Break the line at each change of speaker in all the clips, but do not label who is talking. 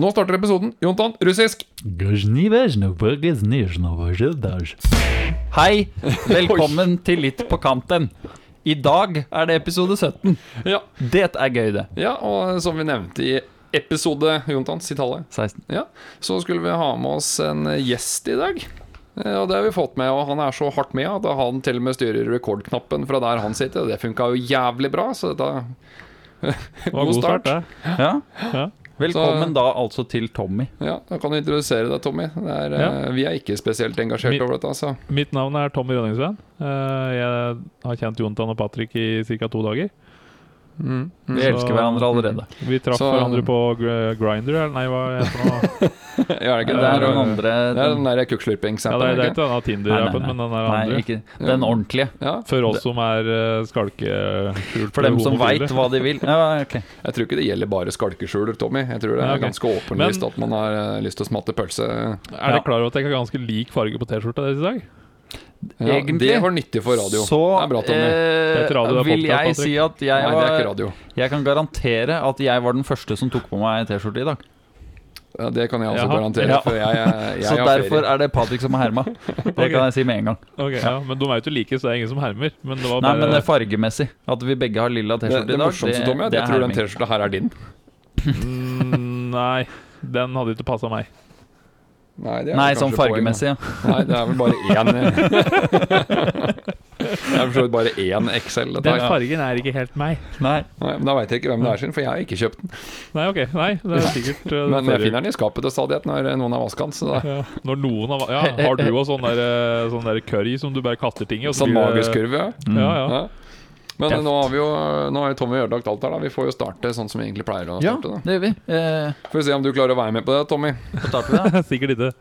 Nå starter episoden. Jontan, russisk.
Hei, velkommen til Litt på kanten. I dag er det episode 17.
Ja.
Det er gøy, det.
ja, og som vi nevnte i episode Jontan, si tallet.
16.
Ja, så skulle vi ha med oss en gjest i dag. Eh, Og det har vi fått med, og han er så hardt med at han til og med styrer rekordknappen fra der han sitter. Det funka jo jævlig bra, så dette
Det var god start, start
Ja.
Ja.
Velkommen da altså til Tommy.
Ja, da kan du introdusere deg, Tommy. Det er,
Ja.
eh, Vi er ikke spesielt engasjert
mitt,
over dette, altså.
Mitt navn er Tommy Rønningsven. Eh, Jeg har kjent Jontan og Patrick i ca. to dager.
Mm.
Vi
Så-
elsker hverandre allerede.
Vi traff
Så-
hverandre på gr- Grinder, eller nei, hva heter det nå?
Ja, er det
Det er
noen
den andre
Det er
den,
der
Ja,
kukkslurpingsappen,
det, er- det er
ikke?
den denne Tinder-appen, men den er
Nei,
andre.
ikke den ordentlige.
Ja,
For oss som er skalkeskjul
For dem som veit hva de vil. Ja, okay.
jeg tror ikke det gjelder bare skalkeskjuler, Tommy. Jeg tror det
Ja,
er
ok.
ganske åpenlyst at man har eh, lyst til å smatte pølse.
Er
Ja.
dere klar over at jeg har ganske lik farge på T-skjorta deres i dag?
Ja,
Egentlig
det var nyttig for radio.
Så
det er bra, Tommy.
eh,
radio,
vil
podcast,
jeg
Patrick.
si at jeg,
Nei, det er ikke
var,
radio.
jeg kan garantere at jeg var den første som tok på meg T-skjorte i dag.
Ja, det kan jeg også
Jaha.
garantere,
Ja.
for jeg, jeg, jeg
Så
har
derfor
ferie.
er det Patrick som har herma. Det
okay.
kan jeg si med en gang.
Okay, ja. Men de er jo ikke like, så det er ingen som hermer. Men det var
Nei, men det er fargemessig. At vi begge har lilla T-skjorte i dag,
morsomste, Tommy, er at
det
jeg
tror
tror den. T-skjorta her er din.
mm, Nei, den hadde ikke passa meg.
Nei, det er
Nei, sånn fargemessig, ja.
Nei, det er vel bare én Det er for så vidt bare én XL.
Den
her.
fargen er ikke helt meg.
Nei.
Nei, men Da veit jeg ikke hvem det er sin, for jeg har ikke kjøpt den.
Nei, ok. Nei, det er sikkert uh,
Men jeg finner den i skapet til stadighet når noen har vaska den.
Ja, når noen har Ja, har du òg sånn der, eh, sånn der curry som du bare kaster ting i? og så
sånn
blir det-
magisk kurve, ja.
Mm.
Ja, ja.
Ja. Men
Deft.
nå har vi jo Nå har jo Tommy ødelagt alt her, da. Vi får jo starte sånn som vi egentlig pleier å
Ja,
starte. da
det gjør vi. Eh,
Får vi se om du klarer å være med på det, Tommy.
starter vi, da.
Sikkert ikke.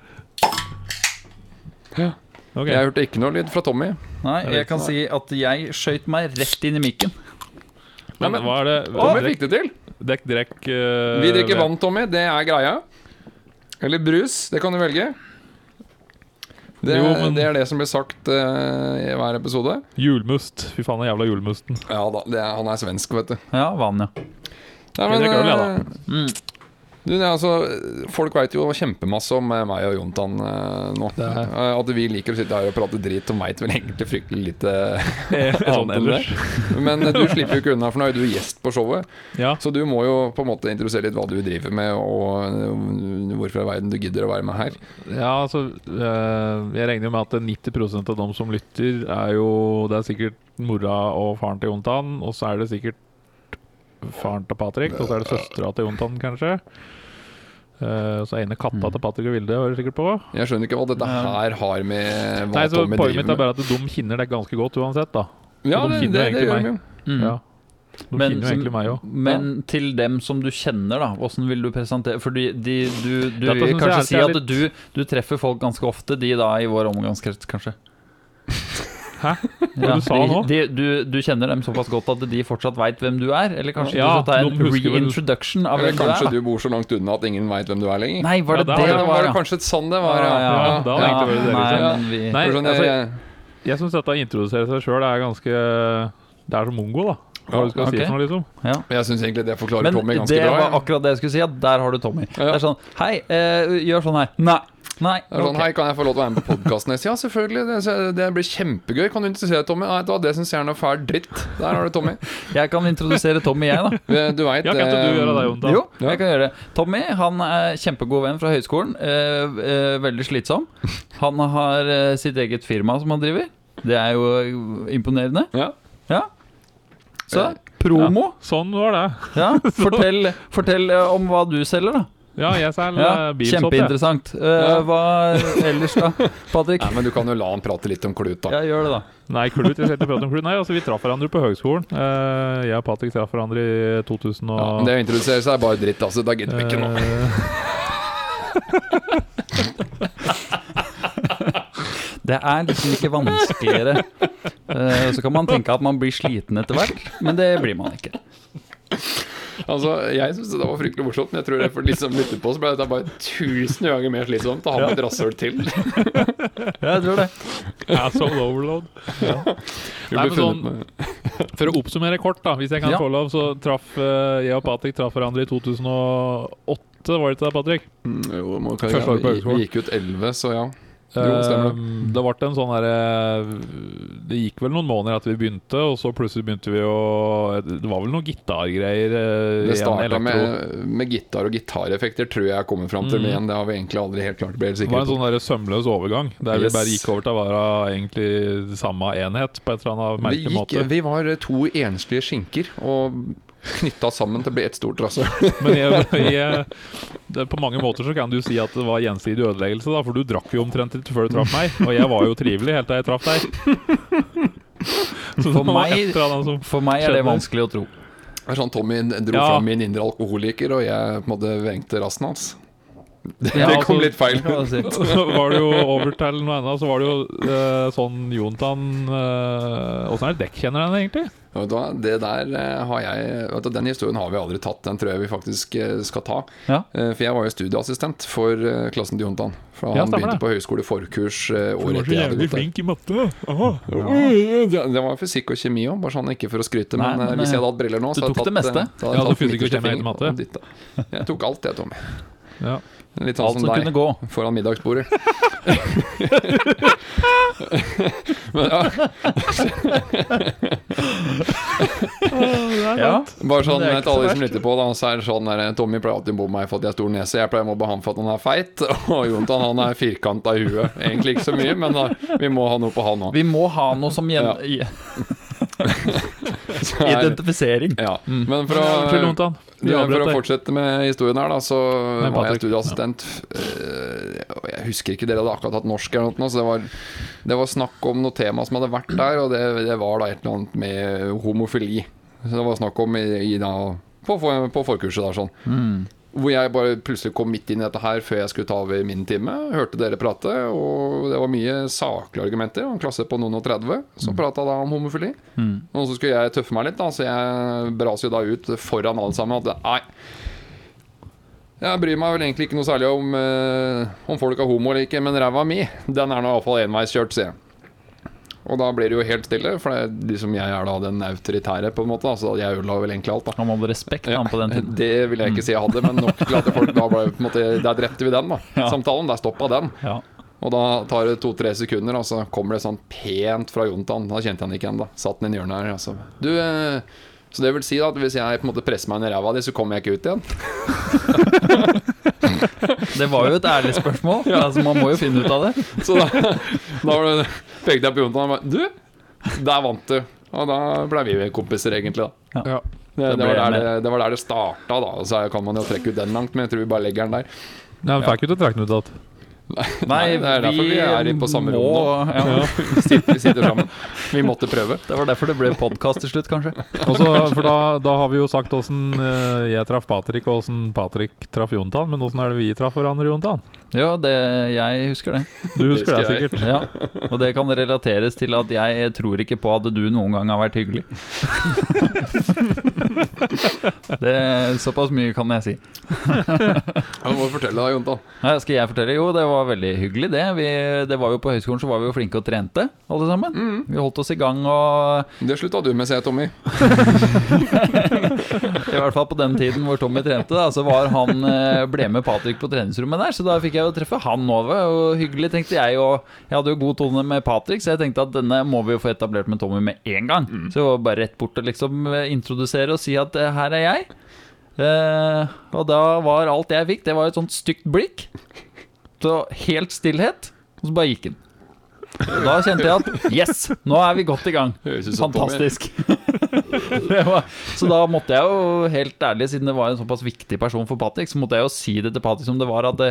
Ja.
Ok.
Jeg hørte ikke noe lyd fra Tommy.
Nei,
Jeg
jeg kan si at jeg skøyt meg rett inn i mikken.
Men
men-
hva er det
Tommy fikk det til.
Dekk, drekk eh,
Vi drikker vann, Tommy. Det er greia. Eller brus. Det kan du velge. Det,
Jo, men-
det er det som blir sagt uh, i hver episode.
Julmust. Fy faen, den jævla julmusten.
Ja da, det er, han er svensk, vet du.
Ja, vann, ja.
Nei,
da.
eh,
Mm.
Du, det altså, folk veit jo kjempemasse om eh, meg og Jontan eh, nå. Eh, At vi liker å sitte her og prate drit og veit vel egentlig fryktelig lite annet enn det. Men du slipper jo ikke unna, for nå er du gjest på showet.
Ja.
Så du må jo på en måte introdusere litt hva du driver med, og hvorfor i verden du gidder å være med her.
ja, altså Jeg regner jo med at 90% av dem som lytter, er jo Det er sikkert mora og faren til Jontan, og så er det sikkert faren til Patrick, og så er det søstera til Jontan, kanskje. Uh, så ene katta
Mm.
til Patrick og Vilde var det sikkert på.
Jeg skjønner ikke hva dette her har med
Nei, så Poenget mitt er bare at de kjenner deg ganske godt uansett, da.
Ja,
de
det,
kjenner
det, det gjør
meg.
de jo.
Mm.
Ja. De
Men,
kjenner jo egentlig meg òg.
men til dem som du kjenner, da, åssen vil du presentere Fordi de, du, du
Dette
vil kanskje si at
litt-
du, du treffer folk ganske ofte, de da i vår omgangskrets, kanskje?
Hæ?
Ja,
du sa
de,
nå?
De, du, du kjenner dem såpass godt at de fortsatt veit hvem du er? Eller kanskje
Ja,
du skal ta en reintroduction av hvem du er?
kanskje du bor så langt unna at ingen veit hvem du er lenger.
Nei, var det
Ja,
det
det
det
var,
var?
det
ja?
kanskje sånn det var, ja.
ja, da ja, det,
Nei,
liksom.
men vi
Nei, altså,
jeg-
Jeg syns dette å introdusere seg sjøl er ganske Det er som mongo, da. Hva du skal
okay.
si for noe, liksom.
ja.
jeg syns egentlig det forklarer
Men
Tommy ganske
det
bra.
var akkurat det jeg skulle si, at der har du Tommy.
Ja.
Det er sånn Hei, eh, gjør sånn her. Nei. Nei.
Det er sånn,
okay.
Hei, kan jeg få lov til å være med på podkasten? Ja, selvfølgelig. Det, det blir kjempegøy. Kan du interessere Tommy? Nei, det, det syns jeg er noe fæl dritt. Der har du Tommy.
Jeg kan introdusere Tommy, jeg, da.
Eh, Du veit
Ja, kan ikke du gjøre det, Jon?
Jo,
Ja.
jeg kan gjøre det. Tommy han er kjempegod venn fra høyskolen. Eh, eh, veldig slitsom. Han har eh, sitt eget firma som han driver. Det er jo imponerende.
Ja.
Ja. Så promo.
Sånn var det.
Ja. Fortell, fortell om hva du selger, da.
Ja, jeg selger
Ja,
ja, bilsopp.
Kjempeinteressant. Uh,
Ja.
Hva ellers, da? Patrick?
Nei, men du kan jo la han prate litt om klut, da.
Ja, gjør det, da.
Nei, klut. Jeg skal ikke prate om klut. Nei, altså, vi traff hverandre på høgskolen. Uh, jeg og Patrick traff hverandre i 2000 og
Ja, men det å introdusere seg er bare dritt, altså. Da gidder vi ikke nå.
Det er liksom ikke vanskeligere. Uh, så kan man tenke at man blir sliten etter hvert, men det blir man ikke.
Altså, Jeg syns det var fryktelig morsomt, men jeg tror det for de som lytter på, så ble dette bare tusen ganger mer slitsomt å ha med et rasshøl til.
Ja, jeg tror det.
Asshole overload.
Ja.
Nei, sånn- For å oppsummere kort, da hvis jeg kan
Ja.
få lov, så traff uh, jeg og Patrick traff hverandre i 2008 var det ikke det, Patrick?
Mm, Jo, må,
på
vi, vi gikk ut 11, så ja. Jo, det.
Eh, ble en sånn derre Det gikk vel noen måneder etter vi begynte, og så plutselig begynte vi å Det var vel noen gitargreier eh,
Det starta med, med gitar og gitareffekter, tror jeg jeg kommer fram til.
Mm.
Men det har vi egentlig aldri helt klart
Det var en sånn der sømløs overgang, der
Yes.
vi bare gikk over til å være egentlig samme enhet på et eller annet merkelig måte.
vi var to enslige skinker og knytta sammen til å bli ett stort rasshøl.
Men jeg, jeg, det, på mange måter så kan du si at det var gjensidig ødeleggelse, da, for du drakk jo omtrent litt før du traff meg, og jeg var jo trivelig helt til jeg traff deg. Så
For meg- For meg er det vanskelig å tro.
Det er sånn Tommy dro
Ja.
fram min indre alkoholiker, og jeg på en måte vrengte rassen hans. Det,
Ja,
det kom
altså,
litt feil
kan.
Så var det jo over til noe annet, så var det jo eh, sånn Jontan Åssen er det dekk kjenner den egentlig?
Det der eh, har jeg Den historien har vi aldri tatt. Den tror jeg vi faktisk eh, skal ta.
Ja.
Eh, For jeg var jo studieassistent for klassen til Jontan. For han
ja,
begynte
det.
på høyskole forkurs året etter jeg hadde
jævlig
gått
flink i matte. Ja.
Det var fysikk og kjemi òg, bare sånn ikke for å skryte.
Nei,
men,
men,
hvis jeg hadde hatt briller nå, så hadde
tok
tatt,
det meste.
Ja,
jeg
du
tatt
fysikk og kjemi
fing
matte.
Jeg tok alt, jeg, Tommy.
Ja.
Litt sånn
Alt
som
som
deg
kunne gå.
foran middagsbordet. men ja,
Ja.
bare sånn til alle de som lytter på, da, så er det sånn der, Tommy pleier alltid å mobbe meg for at jeg har stor nese. Jeg pleier å mobbe han for at han er feit. Og Jontan han er firkanta i huet. Egentlig ikke så mye, men da, vi må ha noe på han òg.
Vi må ha noe som gjen... Identifisering.
Ja, men for å Det, for å fortsette med historien her, da, så
Nei,
var jeg studieassistent. Ja. Jeg husker ikke, dere hadde akkurat hatt norsk eller noe, så det var, det var snakk om noe tema som hadde vært der, og det, det var da et eller annet med homofili. Så det var snakk om i, i da, på, på forkurset der, sånn.
Mm.
Hvor jeg bare plutselig kom midt inn i dette her før jeg skulle ta over min time. Hørte dere prate, og det var mye saklige argumenter. En klasse på noen og 30 som prata da om homofili.
Mm.
Og så skulle jeg tøffe meg litt, da, så jeg braser jo da ut foran alle sammen at nei Jeg bryr meg vel egentlig ikke noe særlig om, eh, om folk er homo eller ikke, men ræva mi, den er nå iallfall enveiskjørt, sier jeg. Og da blir det jo helt stille, for det er liksom jeg er da den autoritære, på en måte. Altså jeg ødela vel egentlig alt, da.
Han hadde respekt
Ja,
han på den tiden.
Det vil jeg ikke si jeg hadde, men nok til at folk da ble på en måte Der drepte vi den, da.
Ja.
Samtalen. Der stoppa den.
Ja.
Og da tar det to-tre sekunder, og så kommer det sånn pent fra Jontan. Da kjente jeg han ikke igjen, da. Satt han i hjørnet her. Altså. Du, eh, så det vil si da at hvis jeg på en måte presser meg inn i ræva di, så kommer jeg ikke ut igjen?
Det var jo et ærlig spørsmål. Altså, man må jo finne ut av det.
Så da, da var det, pekte jeg på Jontan og bare Du, der vant du. Og da ble vi kompiser, egentlig. da
Ja.
Det, det, var, der det, det var der det starta, da. Så kan man jo trekke ut den langt, men jeg tror vi bare legger den der.
Nei, vi fikk ikke trekke den ut igjen.
Nei, det er derfor vi er på samme rom nå.
Ja.
Vi sitter, sitter sammen. Vi måtte prøve.
Det var derfor det ble podkast til slutt, kanskje.
Også, for da, da har vi jo sagt åssen eh, jeg traff Patrick, og åssen Patrick traff Jontan. Men åssen er det vi traff hverandre, Jontan?
Ja, det, jeg husker det.
Du husker det
husker
sikkert.
Ja, Og det kan relateres til at jeg tror ikke på at du noen gang har vært hyggelig. Det, såpass mye kan jeg si.
Ja, må du fortelle da,
Jonta. Skal jeg fortelle? Jo, det var veldig hyggelig, det. Vi, det var jo På høyskolen så var vi jo flinke og trente, alle sammen. Vi holdt oss i gang og
Det slutta du med, ser jeg, Tommy.
I hvert fall på den tiden hvor Tommy trente, da, så var han eh, ble med Patrick på treningsrommet der. Så da fikk jeg jo treffe han òg. Og hyggelig, tenkte jeg. Og jeg hadde jo god tone med Patrick, så jeg tenkte at denne må vi jo få etablert med Tommy med en gang. Så jeg var bare rett bort og liksom eh, introdusere og si at eh, her er jeg. Eh, og da var alt jeg fikk, det var et sånt stygt blikk. Så helt stillhet, og så bare gikk han. Og da kjente jeg at yes, nå er vi godt i gang. Fantastisk. var, så da måtte jeg jo helt ærlig, siden det var en såpass viktig person for Patrick, så måtte jeg jo si det til Patrick som det var at det,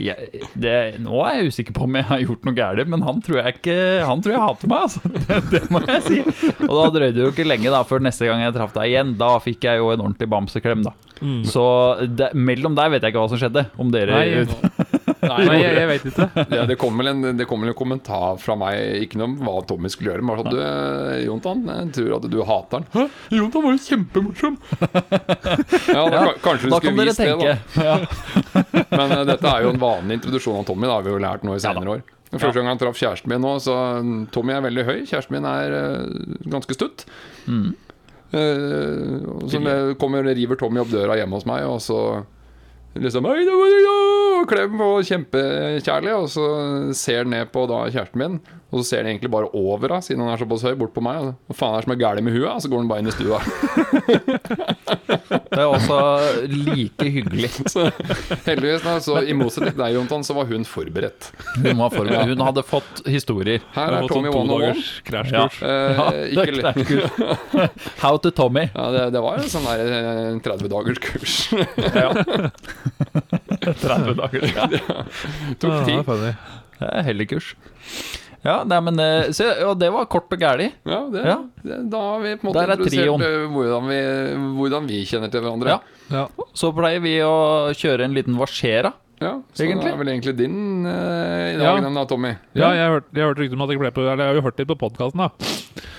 jeg, det, Nå er jeg usikker på om jeg har gjort noe galt, men han tror jeg ikke Han tror jeg hater meg, altså. Det, det må jeg si. Og da drøyde det jo ikke lenge da før neste gang jeg traff deg igjen. Da fikk jeg jo en ordentlig bamseklem, da.
Mm.
Så det, mellom der vet jeg ikke hva som skjedde. Om dere
Nei, Nei jeg, jeg vet ikke.
Ja, det kom vel en, det kom en kommentar fra meg, ikke noe om hva Tommy skulle gjøre, men bare Du, eh, Jontan, jeg tror at du hater han. Hæ? Jontan var jo kjempemorsom! ja, da, ka- kanskje du
Da
skulle vist det,
tenke.
da.
Ja.
Men uh, dette er jo en vanlig introduksjon av Tommy, da har vi jo lært nå i senere år. Første gang han traff kjæresten min nå, så mm, Tommy er veldig høy. Kjæresten min er uh, ganske stutt.
Mm.
Uh, så kommer, river Tommy opp døra hjemme hos meg, og så liksom Klem og kjempekjærlig. Og så ser ned på da kjæresten min, og så ser han egentlig bare over henne, siden han er såpass høy, bort på meg. Hva faen er det som er galt med huet? Og så går han bare inn i stua.
Det er også like hyggelig.
Så heldigvis, da, så i motsetning til deg, Jontan, så var hun forberedt.
Hun, var forberedt. hun hadde fått historier.
Her er Tommy
sånn
one on one.
krasjkurs.
Eh,
Ja,
ikke
det er. How to Tommy.
Ja, det, det var en sånn der eh, 30 dagers kurs.
30 dager.
Tok
Ja, det er
tid.
funny.
Det er helligkurs. Ja, nei, men så, se, Og det var kort og gæli.
Ja, det,
Ja.
det, da har vi på en måte
er
introdusert eh, hvordan vi, hvordan vi kjenner til hverandre.
Ja.
Ja.
Så pleier vi å kjøre en liten Varsera.
Ja, så
Egentlig.
det er vel egentlig din uh, i
Ja.
den da, Tommy.
Ja, jeg har hørt, jeg har hørt rykter om at jeg ble på Eller jeg har jo hørt litt på podkasten, da.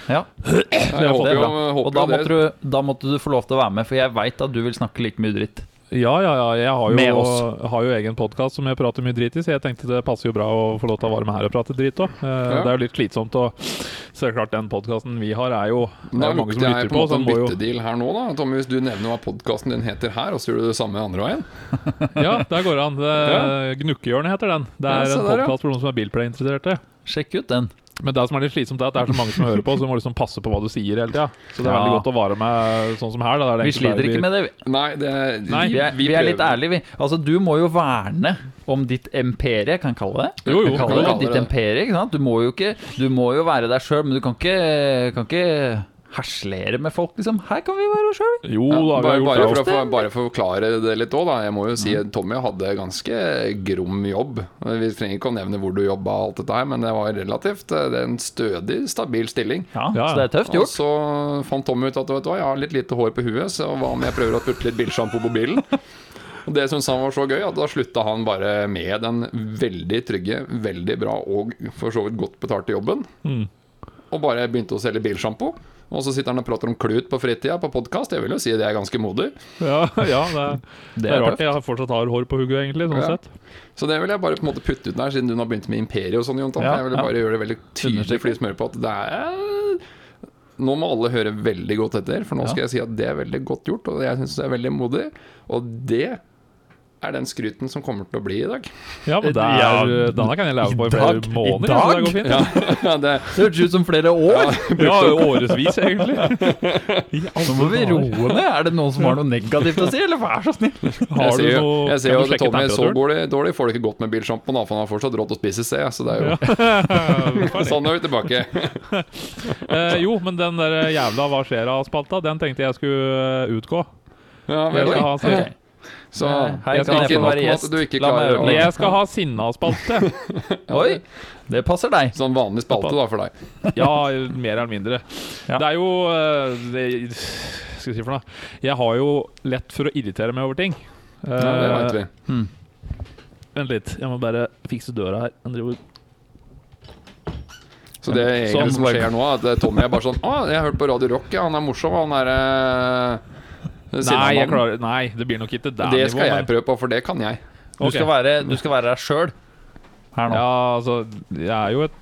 Ja,
Jeg
det
håper
er bra. Og da måtte, du, da måtte du få lov til å være med, for jeg veit at du vil snakke like mye dritt.
Ja, ja, ja. Jeg har jo, har jo egen podkast som jeg prater mye drit i, så jeg tenkte det passer jo bra å få lov til å være med her og prate drit òg.
Ja.
Det er jo litt slitsomt å Så det er klart, den podkasten vi har, er jo det
Da
er mange som lytter
på en
på.
måte
på
en
den må
byttedeal her nå, da. Tommy, hvis du nevner hva podkasten din heter her, og så gjør du det samme andre veien.
Ja, der går det an. Ja. Gnukkehjørnet heter den. Det er
ja,
en podkast for noen som er bilpleierinteresserte.
Sjekk ut den.
Men det som er litt slitsomt, er at det er så mange som hører på, så du må liksom passe på hva du sier hele tida. Så det er
Ja.
veldig godt å vare med sånn som her. Da,
Vi sliter ikke med det. vi.
Nei, det
Nei,
Vi er, vi er litt ærlige, vi. Altså, du må jo verne om ditt imperie, kan jeg kalle det?
Jo, jo,
Kan kalle
kan
det ditt
det.
imperie, ikke sant? Du må jo ikke Du må jo være deg sjøl, men du kan ikke, kan ikke harselere med folk, liksom. Her kan vi være oss sjøl.
Jo da, vi har
bare,
gjort
bare,
det.
for å, bare for å forklare det litt òg, da. Jeg må jo si at Tommy hadde ganske grom jobb. Vi trenger ikke å nevne hvor du jobba, og alt dette her, men det var relativt eh, Det er en stødig, stabil stilling.
Ja,
Ja,
så det er tøft
Og
gjort.
så fant Tommy ut at vet du hva, jeg har litt lite hår på huet, så hva om jeg prøver å putte litt bilsjampo på bilen? Og Det syntes han var så gøy at da slutta han bare med den veldig trygge, veldig bra og for så vidt godt betalte jobben.
Mm.
Og bare begynte å selge bilsjampo. Og så sitter han og prater om klut på fritida på podkast. Jeg vil jo si det er ganske modig.
Ja, ja det, er, det er rart jeg fortsatt har hår på hugget, egentlig. Sånn
Ja.
sett.
Så det vil jeg bare på en måte putte ut der, siden du nå har begynt med Imperiet og sånn.
Ja,
jeg vil bare gjøre det veldig tydelig for de som hører på, at det er Nå må alle høre veldig godt etter, for nå skal jeg si at det er veldig godt gjort, og jeg syns det er veldig modig. Og det er den skryten som kommer til å bli i dag.
Ja, men der,
Ja,
denne kan jeg leve på i flere
dag?
måneder.
I
dag? det går fint.
Ja, det,
Det hørtes ut som flere år.
Ja, årevis, egentlig.
Nå må vi roe ned. Er det noen som har noe negativt å si, eller vær så snill?
jeg
Har du
ser jo,
noe
jeg ser jo at Tommy så dårlig, dårlig får det ikke godt med bilsjampo, for han har fortsatt råd til å spise C, så det er jo. Sånn er vi tilbake.
Eh, jo, men den der jævla Hva skjer av-spalta, den tenkte jeg skulle eh, utgå.
Ja,
Jeg
vel,
skal ha,
Ok.
Så
Hei,
jeg skal
ikke nok
være gjest?
ikke
La meg øve.
jeg skal ha sinna-spalte.
Oi, det passer deg.
Sånn vanlig spalte da for deg.
Ja, mer eller mindre.
Ja.
Det er jo eh, det, skal jeg si for noe? Jeg har jo lett for å irritere meg over ting.
Ja, det
Eh,
vet vi.
Vent litt, jeg må bare fikse døra her. Han driver
Så det er egentlig
Sånn
som skjer nå, at Tommy er bare sånn Å, jeg har hørt på Radio Rock, ja, han er morsom, han er eh,
Nei, klarer, nei, det blir nok ikke det
Det skal jeg prøve på, for det kan jeg.
Du
okay.
skal være, du skal være deg sjøl her nå.
Ja, altså Jeg er jo et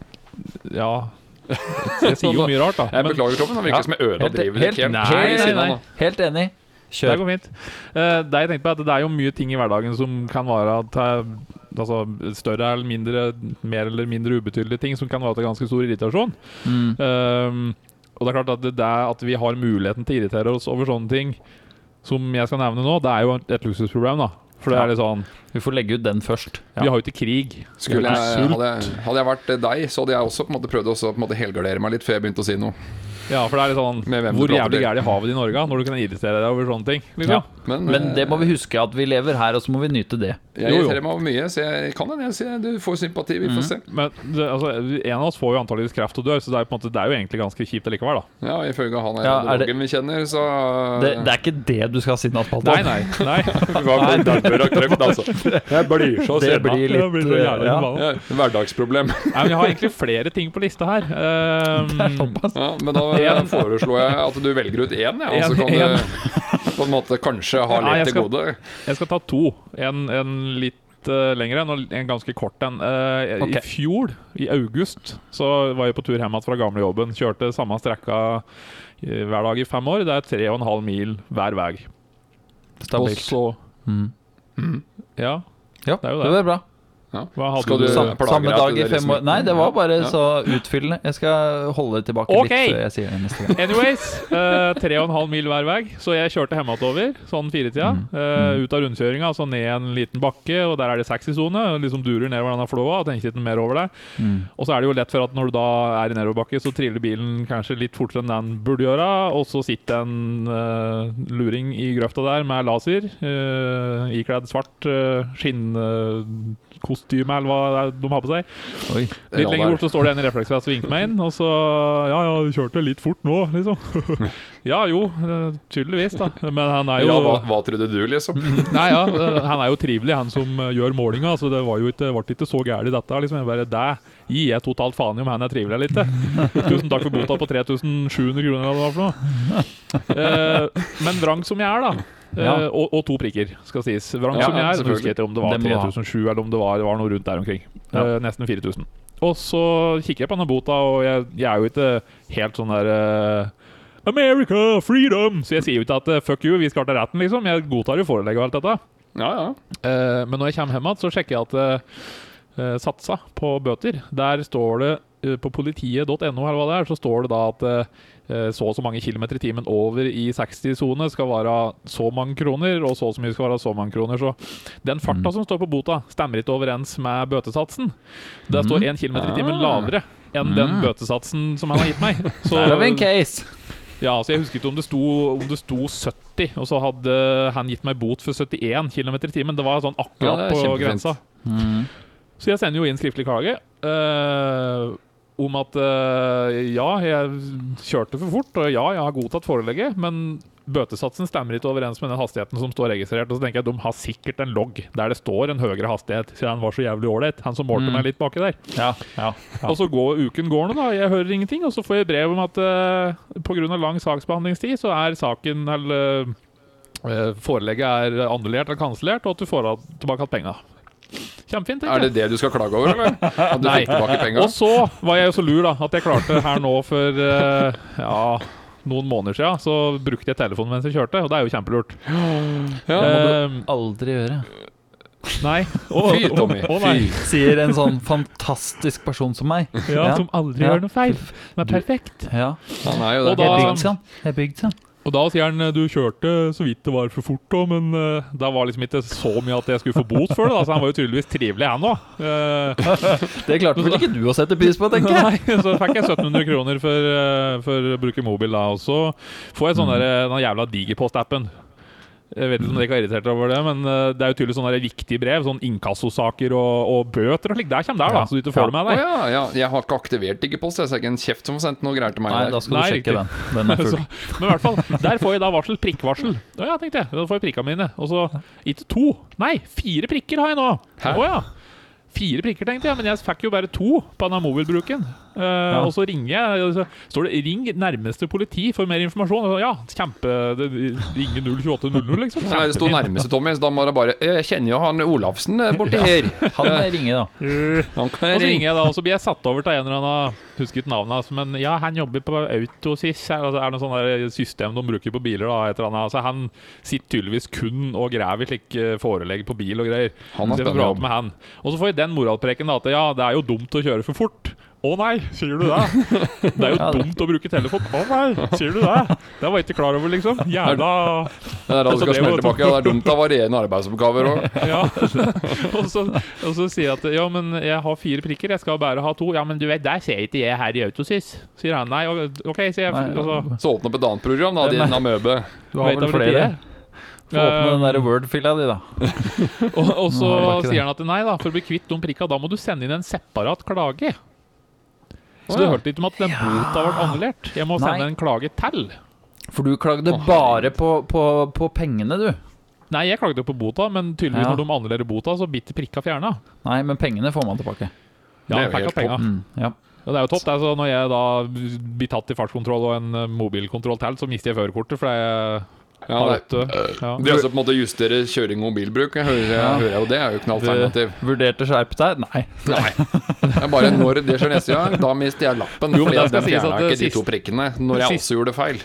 Ja. Jeg sier jo mye rart, da.
Jeg
men-
beklager, kroppen, det virker ja, som jeg
Helt,
overdriver
helt.
Helt,
Nei, nei, nei.
helt enig.
Det går fint. Eh, det jeg tenkte på er at det er jo mye ting i hverdagen som kan være til Altså større eller mindre, mer eller mindre ubetydelige ting som kan være til ganske stor irritasjon.
Mm.
Um, og det er klart at det der at vi har muligheten til å irritere oss over sånne ting som jeg skal nevne nå, det er jo et luksusproblem, da. For det er litt sånn
Vi får legge ut den først.
Vi har jo ikke krig.
Skulle jeg, hadde, jeg, hadde jeg vært deg, så hadde jeg også på en måte prøvd måte helgardere meg litt før jeg begynte å si noe.
Ja, for det er litt sånn Hvor jævlig gærent har vi det i Norge når du kan irritere deg over sånne ting? Liksom?
Ja.
Men,
Men det må
eh,
vi huske, at vi lever her, og så må vi nyte det.
Jeg irriterer meg over mye, så jeg kan hende jeg du får sympati. Vi
Mm.
får se.
Men det, altså, en av oss får jo antakeligvis kreft og dør, så det er, på en måte, det er jo egentlig ganske kjipt likevel da.
Ja, ifølge han er
Ja, er det-
radiologen vi kjenner, så
Det, det er ikke det du skal ha sinnaspalte
Nei, nei. nei.
Det for kreft, altså? Jeg blir så
Det blir litt
blir så jævlig
ja.
Ja, hverdagsproblem.
Nei, men jeg har egentlig flere ting på lista her. Um,
Ja, men da foreslår jeg at du velger ut én, ja, og så kan
en.
du på en måte kanskje ha litt til gode.
jeg skal ta to. En, en litt uh, lengre en, og en ganske kort en. Uh,
okay.
I fjor, i august, så var jeg på tur hjem igjen fra gamlejobben. Kjørte samme strekka eh, hver dag i fem år. Det er tre og en halv mil hver vei. Og
Stabilt.
så
Mm.
Ja.
Ja,
Det er jo
det
det.
er bra.
Ja.
Hva hadde
Skal
du?
du-
samme,
samme
dag i fem
liksom
år. Nei, det var bare
Ja.
så utfyllende. Jeg skal holde det tilbake
okay.
litt før jeg sier det neste gang.
Anyways, eh, tre og en halv mil hver vei, så jeg kjørte hjemover sånn firetida.
Mm.
Uh, ut av rundkjøringa, altså ned en liten bakke, og der er det 60-sone. Liksom durer nedover denne flåa og tenker ikke mer over det.
Mm.
Og så er det jo lett for at når du da er i nedoverbakke, så triller bilen kanskje litt fortere enn den burde gjøre, og så sitter en uh, luring i grøfta der med laser, uh, ikledd svart uh, skinnkostyme, eller hva de har på seg.
Oi.
Litt lenger bort så står det en i refleksvest og vinker meg inn, og så Ja, ja, du kjørte litt fort nå, liksom. ja, jo, eh, tydeligvis, da. Men han er jo
Ja, hva, hva trodde du, liksom?
Nei, ja, eh, han er jo trivelig, han som eh, gjør målinga. Så det var jo ikke, ble ikke så gærent, dette. Liksom. Jeg bare, det gir jeg totalt faen i om han er trivelig eller ikke. Tusen takk for bota på 3700 kroner, eller hva det var for noe. Eh, men vrang som jeg er, da. Eh,
Ja.
og, og to prikker, skal sies. Vrang som jeg er, husker jeg ikke om det var
Det må du ha.
3007 eller om det var, det var noe rundt der omkring. Eh, nesten 4000. Og så kikker jeg på denne bota, og jeg, jeg er jo ikke helt sånn der eh, America, freedom! Så jeg sier jo ikke at eh, fuck you, vi skal til retten, liksom. Jeg godtar jo forelegget og alt dette.
Ja, ja.
Eh, men når jeg kommer hjem igjen, så sjekker jeg at eh, satsa på bøter Der står det eh, på politiet.no eller hva det er, så står det da at eh, så og så mange kilometer i timen over i 60-sone skal være så mange kroner, og så og så mye skal være så mange kroner. Så den farta
Mm.
som står på bota, stemmer ikke overens med bøtesatsen. Det står 1 km i timen
Ah.
lavere enn den
Mm.
bøtesatsen som han har gitt meg. Så,
Der en case.
ja, så Jeg husker ikke om det, sto, om det sto 70, og så hadde han gitt meg bot for 71 km i timen. Det var sånn akkurat
er
på grensa.
Mm.
Så jeg sender jo inn skriftlig klage eh, om at uh, ja, jeg kjørte for fort, og ja, jeg har godtatt forelegget, men bøtesatsen stemmer ikke overens med den hastigheten som står registrert. Og så tenker jeg at de har sikkert en logg der det står en høyere hastighet, siden han var så jævlig ålreit, han som målte
Mm.
meg litt baki der.
Ja, ja.
Og så går uken går nå, da. Jeg hører ingenting. Og så får jeg brev om at uh, pga. lang saksbehandlingstid, så er saken eller uh, Forelegget er annullert eller kansellert, og at du får tilbake igjen penga. Kjempefint.
Er det det du skal klage over, eller? At du
Nei.
fikk tilbake penga?
Og så var jeg jo så lur, da, at jeg klarte her nå for uh, ja, noen måneder siden, så brukte jeg telefonen mens jeg kjørte, og det er jo kjempelurt.
Ja,
du
Aldri gjøre.
nei. Oh,
Fy, Tommy.
Oh, oh, nei.
Fy.
Sier en sånn fantastisk person som meg.
Ja,
Ja.
Som aldri
Ja.
gjør noe feil. Men perfekt.
Ja.
Han er jo
Og
det.
Jeg er bygd sånn. Jeg er bygd sånn.
Og da sier han du kjørte så vidt det var for fort, da, men uh, det var liksom ikke så mye at jeg skulle få bot for det. Da. Så han var jo tydeligvis trivelig, han òg.
Det klarte vel ikke du å sette pris på, tenker jeg.
Nei, så fikk jeg 1700 kroner for, uh, for å bruke mobil da. Og så får jeg sånn der, den jævla Digipost-appen. Jeg vet ikke om dere er irritert over det, men eh, det er jo tydelig sånne viktige brev. Sånn inkassosaker og, og bøter og slik. Der kommer der, da, så du ikke får det med deg.
ja, ja, jeg har ikke aktivert Digipost, jeg ser ikke en kjeft som har sendt noe greier til meg.
Nei,
der.
da skal du
Nei,
sjekke den. Den er
Så,
full.
men i hvert fall, der får jeg da varsel. Prikkvarsel. Å ja, tenkte jeg. Da får jeg prikka mine. Og så ikke to, nei, fire prikker har jeg nå. Å ja. Fire prikker, tenkte jeg, men jeg fikk jo bare to på denne mobilbruken. Eh, Og så ringer jeg, og så står det 'ring nærmeste politi for mer informasjon'. Og så, ja, kjempe det, Ringe 02800, liksom.
Nei, det sto nærmeste Tommy, så da må det bare Jeg kjenner jo han Olafsen eh, borti her.
Han må ringe, da.
Han kan
Og så ringer jeg da, og så blir jeg satt over til en eller annen Husker ikke navnet hans, men ja, han jobber på Autosys. Altså, er det noe sånn system de bruker på biler? da, et eller annet. Altså, Han sitter tydeligvis kun og graver slik eh, forelegg på bil og greier.
Han har
jeg
spennende jobb.
med han. Og så får jeg den moralpreken da, at ja, det er jo dumt å kjøre for fort. Å nei, sier du det? Det er jo
Ja,
dumt å bruke telefon. Å nei, sier du det? Det var jeg ikke klar over, liksom. Jævla
Det er
Altså, det
tilbake. Det er dumt å ha varierende arbeidsoppgaver òg.
Ja. og, så, og så sier jeg at ja, men jeg har fire prikker, jeg skal bare ha to. Ja, men du vet, der ser jeg ikke jeg her i Autosys. Sier han. Nei, OK, sier jeg.
Nei,
Altså,
Så åpne opp et annet program, da, din amøbe.
Du har
vet
vel flere? Få åpne den
Eh,
der Word-fila di, da.
Og, og så sier han at nei da, for å bli kvitt de prikka, da må du sende inn en separat klage. Så du hørte ikke om at den bota ble annullert? Jeg må
Nei.
sende en klage til.
For du klagde
Å,
bare på, på, på pengene, du.
Nei, jeg klagde på bota, men tydeligvis
Ja.
når de annullerer bota, så biter prikka fjerna.
Nei, men pengene får man tilbake.
Det
Ja,
er jo
fikk penga.
Mm, ja.
Ja, det er jo topp. Det er når jeg da blir tatt i fartskontroll og en mobilkontroll til, så mister jeg førerkortet fordi jeg
Ja,
vet du. Ja.
De altså på en måte justere kjøring og mobilbruk. Jeg hører, jeg
Ja.
hører jo det er jo ikke noe alternativ.
Du vurderte skjerp deg? Nei.
Nei. Det er bare når det skjer neste gang, da mister jeg lappen.
Jo,
fordi
sies
fjerna ikke de to prikkene når jeg også gjorde feil.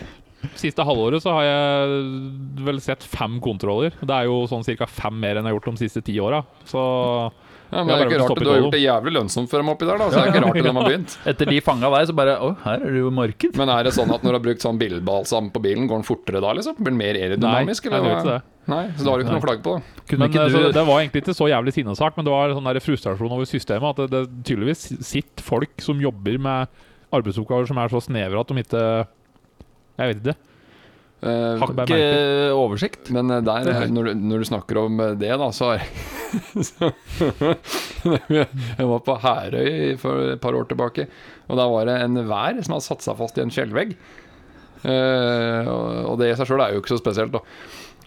Siste halvåret så har jeg vel sett fem kontroller. Det er jo sånn ca. fem mer enn jeg har gjort de siste ti åra. Så
Ja, men det er ikke rart
at
Du har gjort det jævlig lønnsomt for dem oppi der, da. Så det er ikke rart at de har begynt.
Etter de fanga deg, så bare Å, her er det jo marked.
Men er det sånn at når du har brukt sånn bilbalsam på bilen, går den fortere da, liksom? Blir den mer aerodynamisk?
Nei, jeg vet det.
Nei, så da har du ikke noe flagg på.
Kunne
Men
ikke
eh, så
du
Det var egentlig ikke så jævlig sinnesak, men det var sånn der frustrasjon over systemet. At det, det tydeligvis sitter folk som jobber med arbeidsoppgaver som er så snevre at de ikke Jeg vet ikke.
Eh,
Har
ikke oversikt?
Men eh, der,
er-
når, du- når du snakker om eh, det, da, så er så- Jeg var på Herøy for et par år tilbake, og da var det en vær som hadde satt seg fast i en fjellvegg. Uh, og og det i seg sjøl er jo ikke så spesielt, da.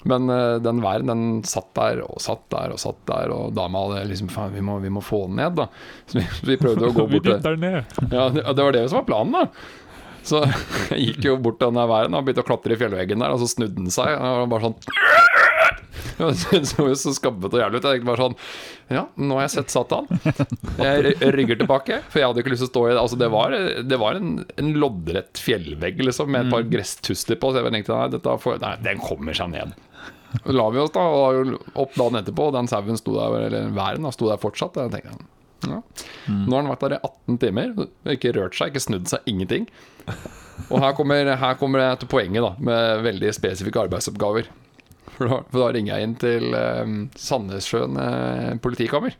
Men uh, den væren den satt der og satt der og satt der, og dama hadde liksom Faen, vi vi må få den ned, da. Så vi, vi prøvde å gå bort til ja, det, det var det som var planen, da. Så jeg gikk jo bort til den væren og begynte å klatre i fjellveggen der, og så snudde den seg. Og bare sånn Det så jo så skabbet og jævlig ut. Jeg tenkte bare sånn Ja, nå har jeg sett Satan. Jeg rygger tilbake, for jeg hadde ikke lyst til å stå i. Altså, det var, det var en, en loddrett fjellvegg liksom, med et par gresstuster på, så jeg tenkte nei, får, nei, den kommer seg ned. La vi oss da og opp dagen etterpå, og den sauen sto der, eller væren da, sto der fortsatt. Og jeg tenkte ja. Nå har den vært der i 18 timer, ikke rørt seg, ikke snudd seg, ingenting. Og her kommer, her kommer det til poenget, da, med veldig spesifikke arbeidsoppgaver. For da, for da ringer jeg inn til eh, Sandnessjøen eh, politikammer.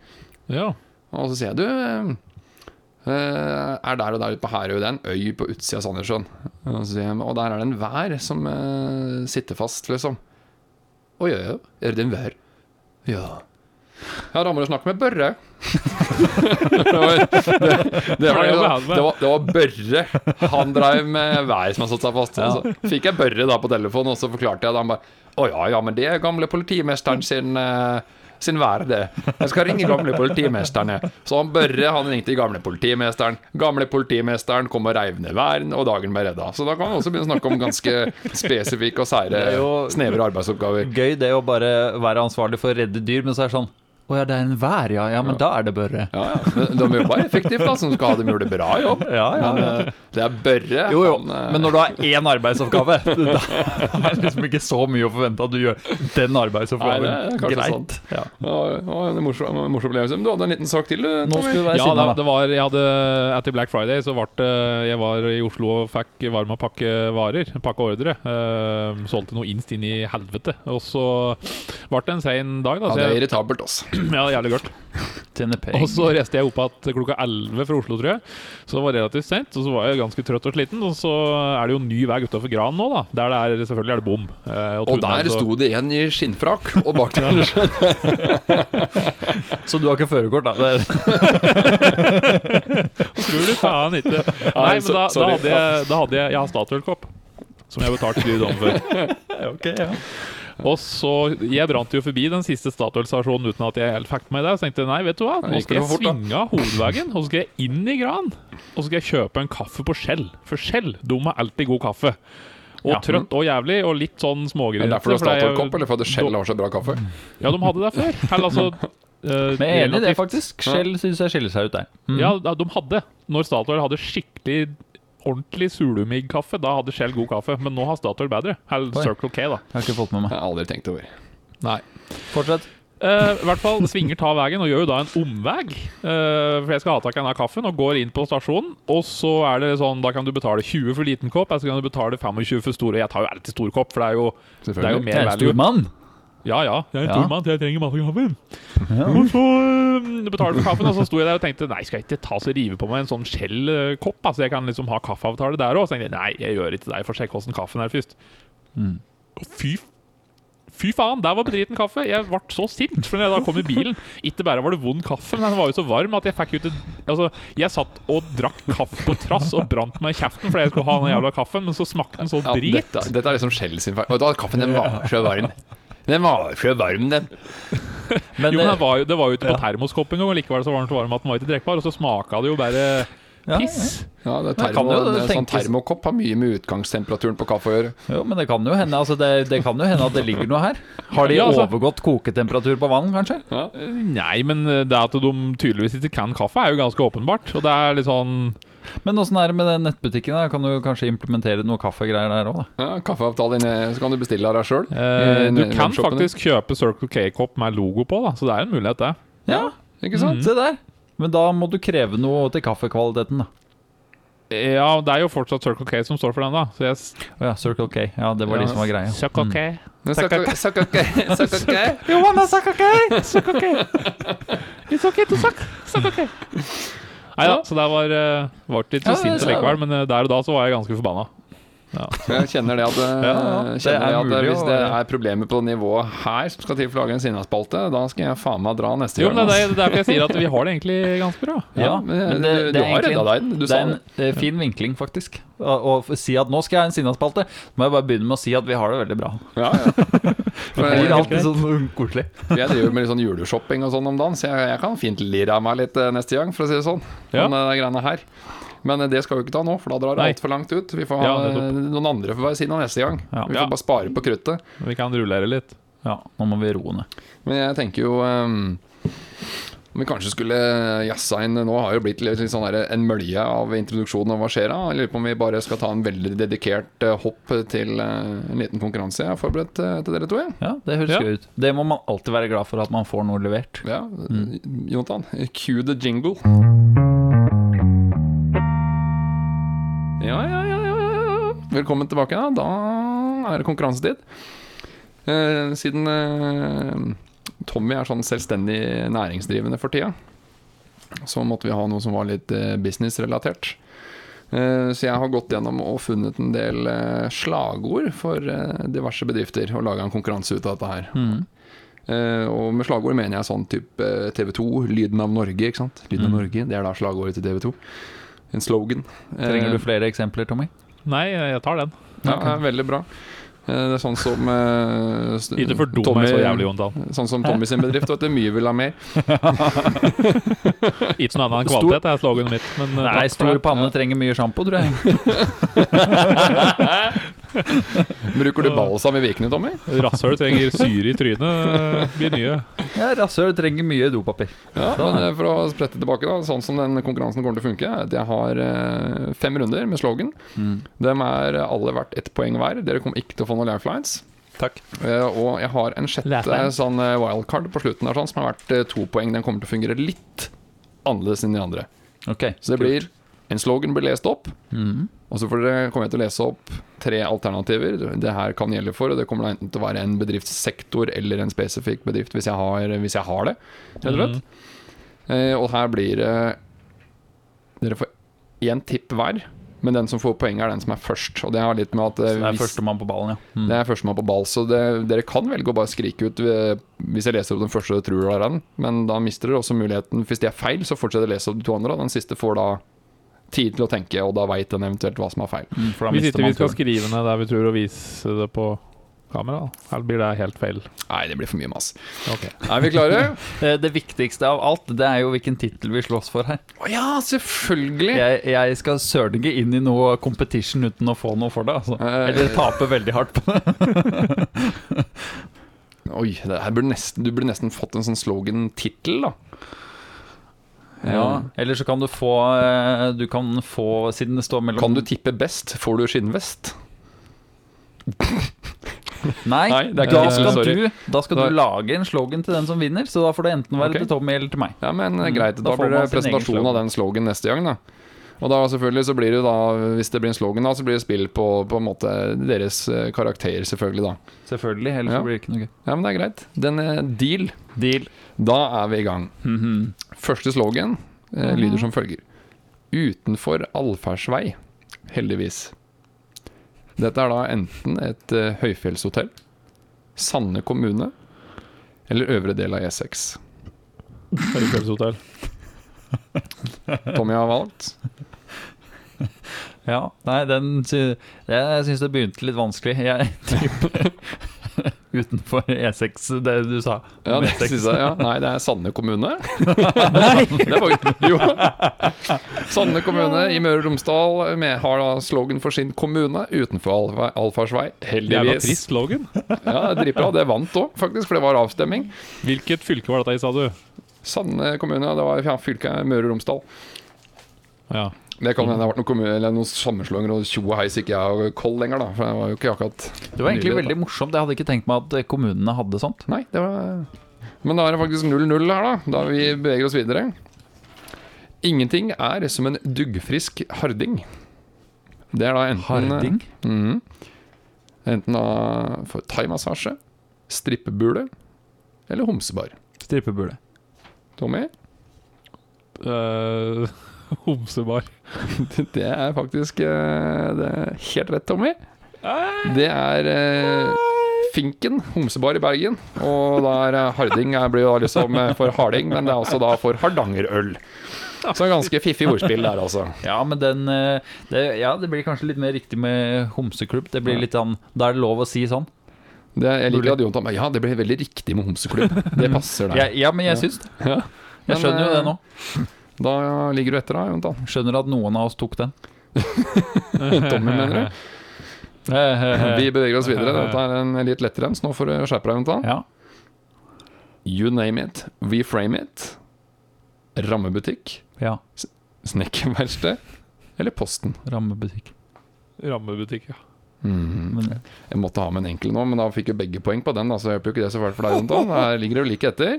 Ja.
Og så sier jeg du eh, eh, er der og der ute på Herøy. Det er en øy på utsida av Sandnessjøen. Og, så sier jeg, og der er det en vær som eh, sitter fast, liksom. Å ja, ja. Er det en vær? Ja. Ja, da må du snakke med Børre. Det, var, det, det, var, det, var, det, var, Børre. Han drev med vær som har satt seg fast. Ja. så fikk jeg Børre da på telefon, og så forklarte jeg det. Han bare Å ja, ja, men det er gamle politimesteren sin uh, sin vær, det. Jeg skal ringe gamle politimesteren. jeg. Så han Børre han ringte gamle politimesteren. Gamle politimesteren kom og reiv ned væren, og dagen ble redda. Så da kan man også begynne å snakke om ganske spesifikke og sære, snevre arbeidsoppgaver.
Gøy det å bare være ansvarlig for å redde dyr, men så er det sånn Å ja, det er en vær, ja. Ja, men da er det Børre.
Ja, ja. Men De jobber effektivt, da, som skal ha dem gjort det bra jobb.
Ja, ja,
Men
ja.
eh, det er Børre.
Jo, jo,
han, eh,
men når du har én arbeidsoppgave, da er det liksom ikke så mye å forvente at du gjør den arbeidsoppgaven.
Nei, det er kanskje
Greit.
sant.
Ja.
det var en morsom, morsom opplevelse. Men du hadde en liten sak til, du,
Nå skulle du være
Ja,
sinna,
det,
da.
det var, jeg hadde, etter Black Friday så ble det Jeg var i Oslo og fikk varm og pakke varer. Pakke ordre. Eh, solgte noe inst inn i helvete. Og så ble en sein dag, da.
Ja, det er irritabelt, altså.
ja, jævlig
gørt.
Og så reiste jeg opp igjen klokka 11 fra Oslo, tror jeg. Så det var relativt sent. Og så var jeg ganske trøtt og sliten. Og så er det jo ny vei utover Gran nå, da. Der det er, selvfølgelig er det bom.
og,
Og
der
så-
sto det en i skinnfrakk, og bak der
Så du har ikke førerkort, da? Det
Tror du faen ikke. Nei, men da, da, hadde jeg, da hadde jeg Jeg har Statoil-kopp. Som jeg betalte dyr dom for.
ok, ja.
Og så, Jeg brant jo forbi den siste Statoil-stasjonen uten at jeg helt fikk med det. Så tenkte jeg nei, vet du hva, nå skal jeg svinge av hovedveien, og så skal jeg inn i Gran. Og så skal jeg kjøpe en kaffe på Skjell. For Skjell de har alltid god kaffe. Og
Ja.
trøtt og jævlig, og litt sånn smågrinete.
derfor du
for
har
det
Statoil-kopp, eller fordi Skjell har så bra kaffe?
Ja, de hadde det før. Eller altså uh,
Men jeg er enig i det, faktisk. Skjell syns jeg skiller seg ut der. Mm.
Ja, de hadde. Når Statoil hadde skikkelig ordentlig Sulumig-kaffe, da hadde Shell god kaffe. Men nå har Statoil bedre. Eller Circle K, da.
Jeg har ikke fått med meg.
Jeg har aldri tenkt over.
Nei.
Fortsett.
Uh, I hvert fall svinger ta veien og gjør jo da en omvei. Uh, for jeg skal ha tak i denne kaffen og går inn på stasjonen. Og så er det sånn, da kan du betale 20 for liten kopp, eller så kan du betale 25 for stor. Og jeg tar jo alltid stor kopp, for det er jo, det er jo mer
Jeg er en
value.
stor mann.
Ja ja, jeg er en
Ja.
tormann, jeg trenger masse kaffe.
Ja.
Og så øh, betalte jeg for kaffen, og så sto jeg der og tenkte nei, skal jeg ikke ta så rive på meg en sånn Shell-kopp? Altså, jeg kan liksom ha kaffeavtale der òg. Så tenkte jeg nei, jeg gjør ikke det, jeg får sjekke åssen kaffen er først.
Mm.
Og Fy Fy faen, der var bedriten kaffe! Jeg ble så sint for når jeg da kom i bilen. Ikke bare var det vond kaffe, men den var jo så varm at jeg fikk ut et Altså, jeg satt og drakk kaffe på trass og brant meg i kjeften fordi jeg skulle ha den jævla kaffen, men så smakte den så
Ja, dette, dette er liksom Shell sin feil. Og da, kaffen den var så varm. Den var ikke varm, den.
Men,
Jo, men
eh,
det var jo, det var jo ikke på
Ja.
termoskopp engang, og likevel så var den så varm at den var ikke drikkbar. Og så smaka det jo bare piss.
Ja,
ja. ja
termo,
jo
en sånn termokopp har mye med utgangstemperaturen på kaffe å gjøre.
Jo, men det kan jo hende altså det, det kan jo hende at det ligger noe her. Har de
Ja, altså-
overgått koketemperatur på vann, kanskje?
Nei, men det at de tydeligvis ikke kan kaffe, er jo ganske åpenbart. Og det er litt sånn
Men åssen er det med den nettbutikken? Der? Kan du kanskje implementere noe kaffegreier der òg?
Ja, Kaffeavtale inne, så kan du bestille av deg sjøl.
Eh, du kan faktisk kjøpe Circle K-kopp med logo på, da, så det er en mulighet, det.
Ja,
Ikke sant?
se der. Men da må du kreve noe til kaffekvaliteten, da.
Ja, det er jo fortsatt Circle K som står for den, da. Så jeg
oh, ja, Circle K. Ja, det var
Ja,
de som var greia.
Circle K.
Mm. så kan ikke-
Johanna Circle K! Circle K. It's okay to suck. Circle K. Nei da, så der var, uh, var litt
Ja,
sint likevel, men eh, der og da så var jeg ganske forbanna.
Jeg kjenner det at, eh,
Ja, ja,
kjenner
er
det at
mulig
hvis det er problemer på nivået her som skal til for å lage en sinnaspalte, da skal jeg faen meg dra neste
Jo,
gang.
men det er det er derfor jeg sier at vi har det egentlig ganske bra.
Ja,
men,
men
du,
det-
du
det er
har redda deg. Du
Det er en
det.
eh, fin vinkling, faktisk. Å si at nå skal jeg ha en sinnaspalte, må jeg bare begynne med å si at vi har det veldig bra.
Ja, ja. For
Det blir alltid sånn koselig.
jeg driver med litt sånn juleshopping og sånn om dagen, så jeg, jeg kan fint lire av meg litt eh, neste gang, for å si det sånn.
Ja.
Om eh, de greiene her. Men eh, det skal vi ikke ta nå, for da drar det altfor langt ut. Vi får ha
Ja,
eh, noen andre for hver side av neste gang.
Ja.
Vi får
Ja.
bare spare på kruttet.
Vi kan rullere litt.
Ja, nå må vi roe ned.
Men jeg tenker jo um, om vi kanskje skulle jazza inn Nå har det jo blitt litt, sånn der, en mølje av introduksjonen av hva skjer da. Jeg lurer på om vi bare skal ta en veldig dedikert eh, hopp til eh, en liten konkurranse jeg har forberedt eh, til dere to. Ja.
Det høres
Ja.
gøy ut. Det må man alltid være glad for at man får noe levert.
Ja, Jonathan, cue the jingle. Velkommen tilbake. Da, da er det konkurransetid. Eh, siden eh, Tommy er sånn selvstendig næringsdrivende for tida, så måtte vi ha noe som var litt eh, businessrelatert. Eh, så jeg har gått gjennom og funnet en del eh, slagord for eh, diverse bedrifter, og laga en konkurranse ut av dette her.
Mm.
Eh, og med slagord mener jeg sånn type TV 2, Lyden av Norge, ikke sant? Lyden av
Mm.
Norge, det er da slagordet til TV 2. En slogan.
Trenger du flere eksempler, Tommy?
Nei, jeg tar den.
Ja, er veldig bra. Eh, det er sånn som uh, s-
Ikke fordum meg så jævlig, Jontan.
Sånn som Tommy sin bedrift, vet du. Mye vil ha mer.
Ikke noe annet enn
Stor-
kvalitet er sloganet mitt. Men eh,
Nei,
stor
panne trenger mye sjampo, tror jeg.
Bruker du balsam i vikene, Tommy?
Rasshøl trenger syre i trynet. eh, Blir nye.
Ja, Rasshøl trenger mye dopapir.
Ja, men eh, For å sprette tilbake, da sånn som den konkurransen kommer til å funke Jeg har eh, fem runder med slogan.
Mm.
De er alle verdt ett poeng hver. Dere kommer ikke til å få noen lifelines.
Takk.
Uh, og jeg har en sjette sånn eh, wildcard på slutten der, sånn, som er verdt eh, to poeng. Den kommer til å fungere litt annerledes enn de andre.
Ok,
Så det blir en slogan blir lest opp,
mm.
og så får dere, kommer jeg til å lese opp tre alternativer det her kan gjelde for. Og det kommer enten til å være en bedriftssektor eller en spesifikk bedrift, hvis jeg har, hvis jeg har det. Mm. Uh, og her blir det Dere får én tipp hver, men den som får poenget, er den som er først. Og det har litt med at eh,
Så det er
hvis-
førstemann på ballen, ja. Mm.
det er førstemann på ball, så det, dere kan velge å bare skrike ut hvis jeg leser opp den første du tror dere er den, men da mister dere også muligheten Hvis det er feil, så fortsetter jeg å lese opp de to andre, og den siste får da tid til å tenke, og da veit den eventuelt hva som er feil.
Mm, for da
Hvis
mister
ikke vi skal skrive ned der vi tror, og vise det på kamera, eller blir det helt feil?
Nei, det blir for mye mas.
Ok.
Er vi klare?
Eh, Det viktigste av alt, det er jo hvilken tittel vi slåss for her.
Å ja, selvfølgelig!
Jeg, jeg skal søren ikke inn i noe competition uten å få noe for det. Altså.
Eh,
Eller tape veldig hardt på det.
Oi, det her burde nesten, du burde nesten fått en sånn slogan-tittel, da.
Ja. Eller så kan du få eh, Du kan få, siden det står mellom
Kan du tippe best, får du skinnvest.
Nei,
Nei, det er ikke
da skal,
sorry.
du, da skal du lage en slogan til den som vinner, så da får det enten være
okay.
til Tommy eller til meg.
Ja, men
Mm,
greit.
da
Da blir det
presentasjonen
presentasjon av den slogan neste gang, da. Og da selvfølgelig så blir det da, hvis det blir en slogan da, så blir det spill på, på en måte deres eh, karakter, selvfølgelig da.
Selvfølgelig, ellers
Ja.
blir det ikke noe gøy.
Ja, men det er greit. Den er deal.
Deal.
Da er vi i gang.
Mhm.
Første slogan eh, lyder som følger. Utenfor allferdsvei, heldigvis. Dette er da enten et eh, høyfjellshotell, Sande kommune eller øvre del av E6.
Høyfjellshotell.
Tommy har valgt.
Ja, nei, den Jeg syns det begynte litt vanskelig. Jeg utenfor E6, det du sa.
Ja, det synes jeg, ja. Nei, det er Sande kommune. Nei! Det var, jo. Sande kommune i Møre og Romsdal med, har da slogan for sin kommune utenfor allfa- heldigvis.
Jævla trist slogan.
Ja, det dritbra. Det vant òg, faktisk, for det var avstemning.
Hvilket fylke var dette i, sa du?
Sande kommune, det var ja, fylket Møre og Romsdal.
Ja.
Det kan hende det har vært noen, noen sammenslåinger og tjo og heis ikke jeg har kold lenger, da. For det var jo ikke akkurat
Det var egentlig veldig morsomt. Jeg hadde ikke tenkt meg at eh, kommunene hadde sånt.
Nei, det var Men da er det faktisk 0-0 her, da. Da vi beveger oss videre. Ingenting er som en duggfrisk harding. Det er da enten
Harding?
Mhm. Enten da for thaimassasje, strippebule eller homsebar.
Strippebule.
Tommy?
Eh, homsebar.
Det er faktisk eh, det er helt rett, Tommy. Det er eh, Finken, homsebar i Bergen. Og da er eh, Harding blir jo da liksom for harding, men det er også da for Hardangerøl. Så ganske fiffig ordspill der, altså.
Ja, men den det, Ja, det blir kanskje litt mer riktig med homseklubb. Det blir litt sånn Da er det lov å si sånn.
Det, jeg liker at Jontan Ja, det blir veldig riktig med homseklubb. Det passer der.
Ja, ja men jeg syns det.
Ja.
Jeg skjønner jo det nå.
Da ligger du etter, da, Jontan.
Skjønner at noen av oss tok den.
Tommy, mener du? Vi beveger oss videre. Dette er en litt lettere en, så nå får du skjerpe deg, Jontan.
Ja.
You name it, we frame it. Rammebutikk,
ja.
snekkerverksted eller Posten.
Rammebutikk.
Rammebutikk, ja.
Mm.
Men,
Jeg måtte ha med en enkel nå, men da fikk jo begge poeng på den. Da, så hjelper jo ikke det så fælt for deg, Jontan. Her ligger det jo like etter.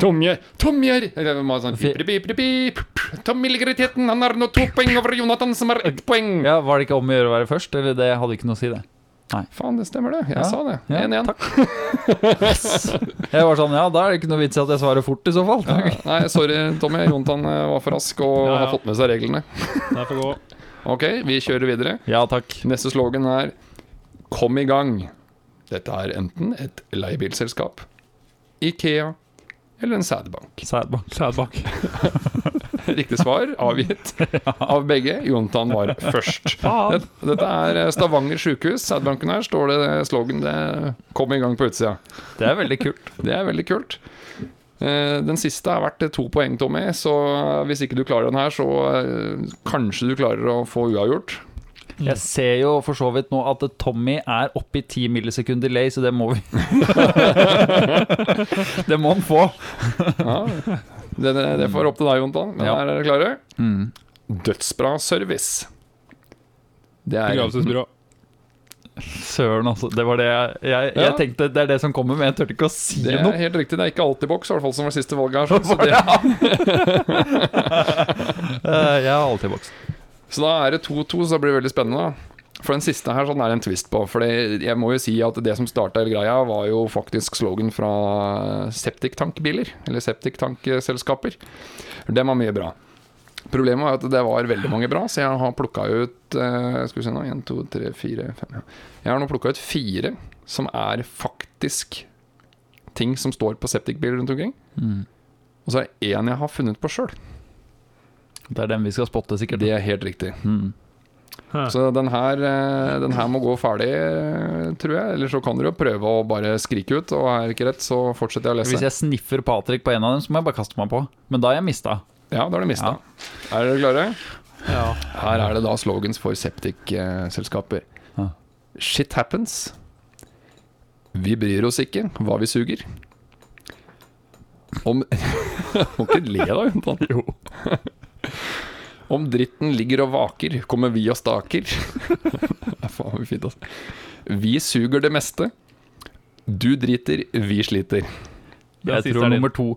Tomje, Tomjer Eller. Tommy ligger i teten, han har nå to poeng over Jonathan, som har ett poeng.
ja, Var det ikke om å gjøre å være først? Eller det hadde ikke noe å si, det. Nei.
Faen, det stemmer det. Jeg
Ja,
sa det.
ja,
1-1.
Jeg var sånn, ja, da er det ikke noe vits i at jeg svarer fort, i så fall.
Ja, Nei, sorry, Tommy. Jontan eh, var for rask og
Ja, ja.
har fått med seg reglene.
Det får gå.
Ok, vi kjører videre.
Ja takk.
Neste slogan er Kom i gang. Dette er enten et leiebilselskap, Ikea eller en sædbank.
Sædbank.
Sædbank.
Riktig svar avgitt av begge. Jontan var først. Dette er eh, Stavanger sjukehus. Sædbanken her står det slogan det Kom i gang på utsida.
Det er veldig kult.
Det er veldig kult. Eh, Den siste har vært to poeng, Tommy, så hvis ikke du klarer den her, så eh, kanskje du klarer å få uavgjort.
Jeg ser jo for så vidt nå at Tommy er oppe i 10 millisekunder delay, så det må vi Det må han få.
Ja, det, det, det får opp til deg, Jontan. Men
Ja.
her er dere klare?
Mm.
Dødsbra service. Det er
Begravelsesbyrå.
Søren, altså. Det var det jeg, jeg,
Ja.
jeg tenkte det er det som kommer, men jeg turte ikke å si
Det er
noe.
helt riktig. Det er ikke alltid boks, i hvert fall som var siste valget her. Så, så, det,
Eh, Jeg har alltid boks.
Så da er det 2-2, så det blir veldig spennende. For den siste her sånn er det en twist på. For jeg må jo si at det som starta hele greia, var jo faktisk slogan fra septiktankbiler. Eller septiktankselskaper. Den var mye bra. Problemet var at det var veldig mange bra, så jeg har plukka ut eh, Skal vi se nå 1, 2, 3, 4, 5 ja. Jeg har nå plukka ut fire som er faktisk ting som står på septikbiler rundt omkring.
Mm.
Og så er det én jeg har funnet på sjøl.
Det er den vi skal spotte, sikkert.
Det er helt riktig.
Mm.
Så den her, eh, den her må gå ferdig, eh, tror jeg. Eller så kan dere jo prøve å bare skrike ut, og er det ikke rett, så fortsetter jeg å lese.
Hvis jeg sniffer Patrick på en av dem, så må jeg bare kaste meg på. Men da er jeg mista.
Ja, da er du mista. Er dere klare?
Ja.
Her er det da slogans for septikselskaper.
Ja.
Shit happens. Vi bryr oss ikke hva vi suger. Om Må ikke le da, Jontan.
Jo.
Om dritten ligger og vaker, kommer vi og staker. Er faen fint, altså. Vi suger det meste. Du driter, vi sliter.
Jeg tror
er
nummer to.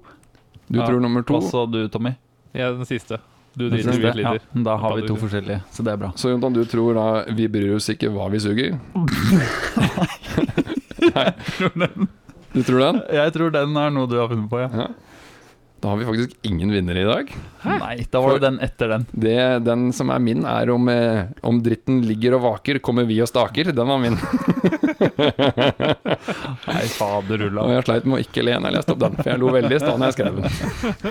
Du
Ja.
tror nummer to.
Hva sa du, Tommy?
Jeg er den siste. Du driter,
siste?
vi sliter.
Ja, da har vi to forskjellige, så det er bra.
Så Jontan, du tror da vi bryr oss ikke hva vi suger? Nei. Du tror den?
Jeg tror den er noe du har funnet på, ja.
Ja. Da har vi faktisk ingen vinnere i dag.
Nei, da var det den etter den.
Det, den som er min, er om, eh, om dritten ligger og vaker, kommer vi og staker. Den var min.
Nei, faderulla.
Og jeg sleit med å ikke le når jeg leste opp den, for jeg lo veldig i stad når jeg skrev den.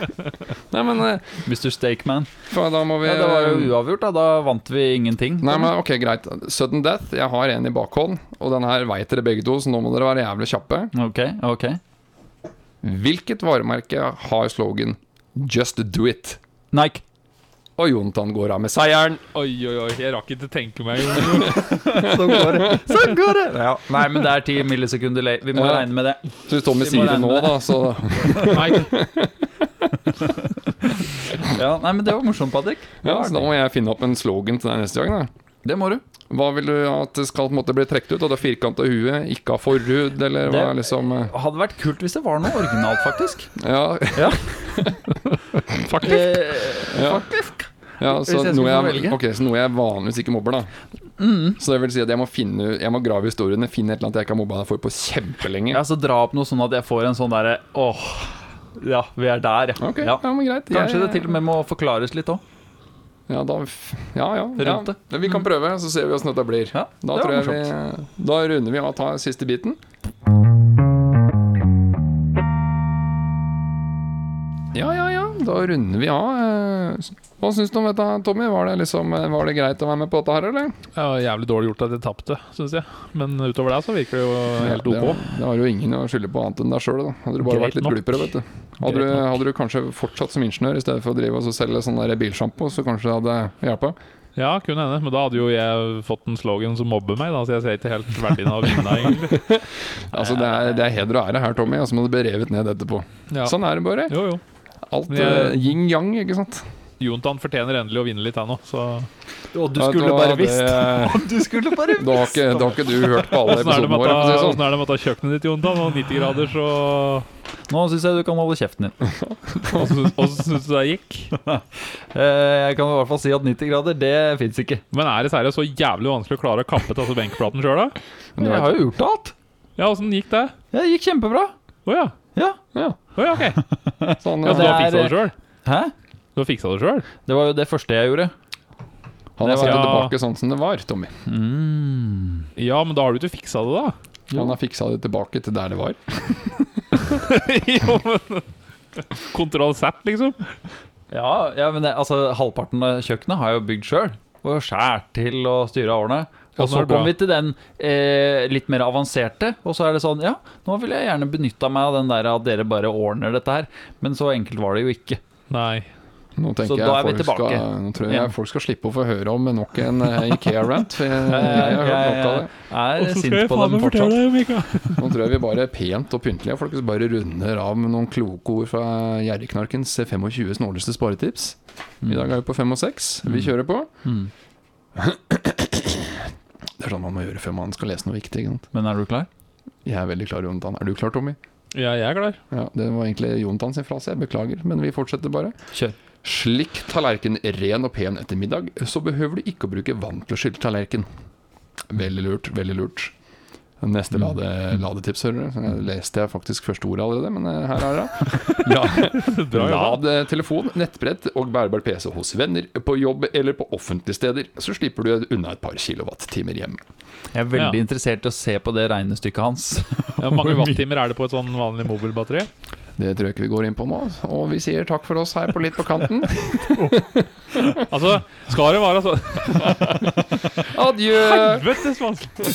Nei, men eh,
Mr. Stakeman.
da må vi
Ja, det var jo uavgjort, da. Da vant vi ingenting.
Nei, men ok, greit. Sudden death. Jeg har en i bakhånd, og den her veit dere begge to, så nå må dere være jævlig kjappe.
Ok, ok.
Hvilket varemerke har slogan 'Just do it'?
Nike.
Og Jontan går av med seieren.
Oi, oi, oi. Jeg rakk ikke tenke meg Så
Sånn går det. Sånn går det. Ja. Nei, men det er 10 millisekunder late. Vi må
Ja.
regne med det.
Så hvis Tommy
Vi
sier det nå,
det.
da, så
Nei,
Ja, nei, men det var morsomt, Patrick.
Ja, så Da må jeg finne opp en slogan til deg neste gang. da
Det må du.
Hva vil du at det skal måte bli trukket ut? At det er firkanta huet, ikke ha forhud, eller hva
Det-
hva liksom eh,
Hadde vært kult hvis det var noe originalt, faktisk.
Ja,
Ja.
Faktisk.
Eh,
ja,
faktisk.
ja så, noe jeg,
okay,
ok, så noe jeg vanligvis ikke mobber, da.
Mm.
Så det vil si at jeg må finne Jeg må grave historiene, finne et eller annet jeg ikke har mobba deg for på kjempelenge.
Ja, så dra opp noe sånn at jeg får en sånn derre Åh, ja, vi er der, ja.
Ok,
ja.
ja, men greit.
Kanskje
jeg,
det til og med må forklares litt òg.
Ja, da, ja, ja, ja.
Rundt det.
Men Vi kan prøve, så ser vi åssen dette blir.
Ja,
Da,
det
tror jeg vi, da runder vi av og tar siste biten. Ja, ja, ja. Da runder vi av. Eh, Hva syns du om dette, Tommy? Var det, liksom, var det greit å være med på dette her, eller?
Ja, jævlig dårlig gjort at jeg tapte, syns jeg. Men utover det så virker det jo helt OK.
Ja, det har jo ingen å skylde på annet enn deg sjøl. Hadde du bare
Greit
vært litt
nok.
glupere, vet du. Hadde, du. hadde du kanskje fortsatt som ingeniør i stedet for å drive og selge sånn bilsjampo, så kanskje det hadde hjulpet.
Ja, kunne hende. Men da hadde jo jeg fått en slogan som mobber meg, da, så jeg ser ikke helt verdien av å vinne, egentlig.
Altså, det er, det er heder og ære her, Tommy, og så må du bli revet ned etterpå.
Ja.
Sånn er det bare.
Jo, jo.
Alt uh, yin-yang, ikke sant?
Jontan fortjener endelig å vinne litt, han òg, så
Og du skulle
da,
bare
det-
visst. Du skulle bare
Da har ikke, da har ikke du hørt på alle
Åssen
episodene våre, for å si det
ta-
sånn.
er det med å ta kjøkkenet ditt, Jontan? Og 90 grader, så
Nå syns jeg du kan holde kjeften din.
Åssen syns du det gikk?
Eh, Jeg kan i hvert fall si at 90 grader, det fins ikke.
Men er det seriøst så jævlig vanskelig å klare å kappe til altså benkplaten sjøl, da?
Men
Jeg har jo gjort alt.
Ja, åssen gikk det?
Det gikk kjempebra.
Å ja.
Ja.
Ja,
Å ja, ok.
sånn,
Ja, så du har
er-
fiksa det sjøl?
Hæ?
Du har fiksa det sjøl?
Det var jo det første jeg gjorde.
han har satt det
ja.
tilbake sånn som det var, Tommy.
Mm.
Ja, men da har du ikke fiksa det, da?
Han har fiksa det tilbake til der det var.
jo, men Kontroll Z, liksom?
Ja, ja, men det, altså, halvparten av kjøkkenet har jeg jo bygd sjøl. Og skjært til og styra årene. Og så
kommer
kom vi til den eh, litt mer avanserte, og så er det sånn Ja, nå ville jeg gjerne benytta meg av den der at dere bare ordner dette her. Men så enkelt var det jo ikke.
Nei.
Nå tenker
Så da er vi tilbake.
skal, nå tror jeg
Ja.
folk skal slippe å få høre om nok en eh, Ikea-rant. Jeg, jeg, har hørt nok av det.
Jeg er sint på dem fortsatt.
deg,
Nå tror jeg vi bare pent og pyntelig folkens, bare runder av med noen kloke ord fra Gjerriknarkens 25 snåleste sparetips. I dag er vi på 5 og 6. Vi kjører på.
Mm.
Det er sånn man må gjøre før man skal lese noe viktig. Sant?
Men er du klar?
Jeg er veldig klar, Jontan. Er du klar, Tommy?
Ja, jeg er klar.
Ja, Det var egentlig Jontan sin frase. Jeg beklager, men vi fortsetter bare.
Kjør.
Slik tallerken ren og pen etter middag, så behøver du ikke å bruke vann til å skylle tallerken. Veldig lurt, veldig lurt. Neste lade, ladetips, hører du. Jeg leste jeg faktisk første ordet allerede, men eh, her er det. Ja.
Bra
lad telefon, nettbrett og bærbar PC hos venner, på jobb eller på offentlige steder. Så slipper du unna et par kilowattimer hjemme.
Jeg er veldig
Ja.
interessert i å se på det regnestykket hans.
Ja, Hvor mange wattimer er det på et sånn vanlig mobilbatteri?
Det tror jeg ikke vi går inn på nå. Og vi sier takk for oss her på Litt på kanten.
Altså, skal det være sånn
Adjø!
Helvetes vanskelig!